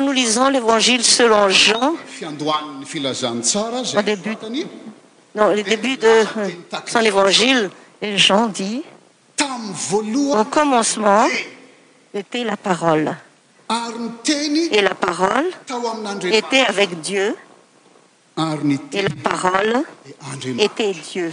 nous lisons l'évangile selon jean le début de euh, son évangile jean ditau commencement était la parole et la parole était avec dieuet la parole était dieu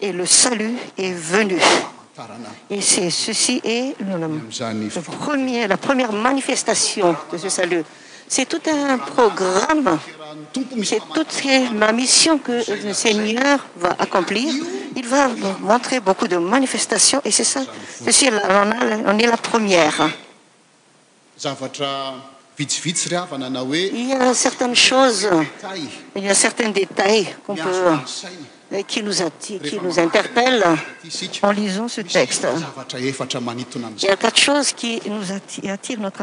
et le salut est venu et cila première manifestation de ce salut c'est tout un programme cest toute ma mission que le seigneur va accomplir il va montrer beaucoup de manifestations et c'es ceci on est la premièreil ya certaines choses il ya certain détails qu'on peut qi nous interpelln lisons ce texte ya quatre chose qui nous attire notre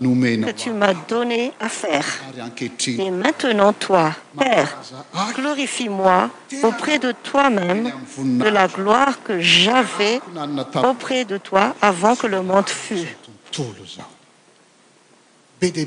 'as don à ai mitat oipè glrifi moi auprès de toi-même de la gloir que j'avais auprès de toi avant que le md fûts is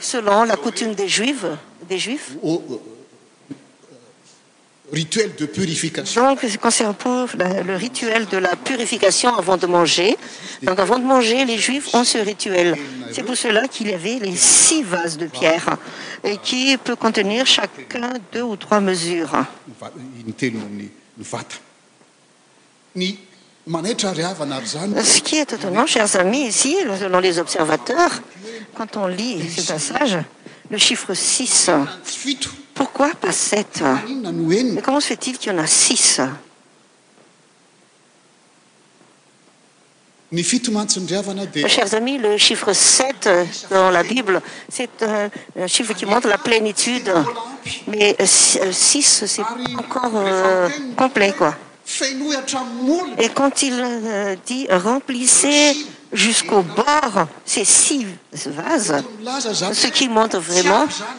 selon la coutume des juivsdes juifs e pou le rituel de la purification avant de mange donc avant de manger les juifs ont ce rituel c'es pour cela qu'il y avait les s vases de pierre qui peut contenir chacun deux ou trois msures ce qui est étonant chrs amis slon les obsevturs quand on lit ce passae le chiffr 6 qi pas spt comment se fait-il qu'i y en a six chers amis le chiffre 7p dans la bible c'est un chiffre qui montre la plénitude mais euh, si euh, c'est encore euh, complet quoi et quand il dit remplissez jusqu'au bord ces si vasece qui montre vraiment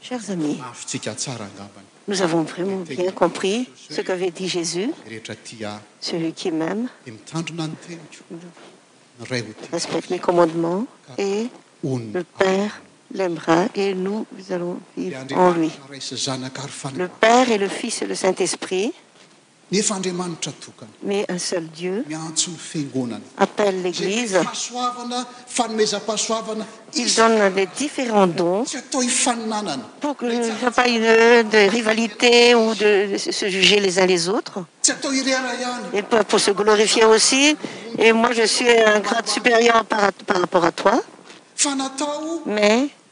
chers amis ah, nous avons vraiment bien compris ce qu'avait dit jésus celui qui m'aime respecte mes commandements et le père le père et le fils et le sait-esprit mais un seul dieu aplle liil donne es différents dons pourqe as e rivalit ou de se uer les ns esautrespou se glrifier aussi etmoi je sis un grade surieur ar ar à oi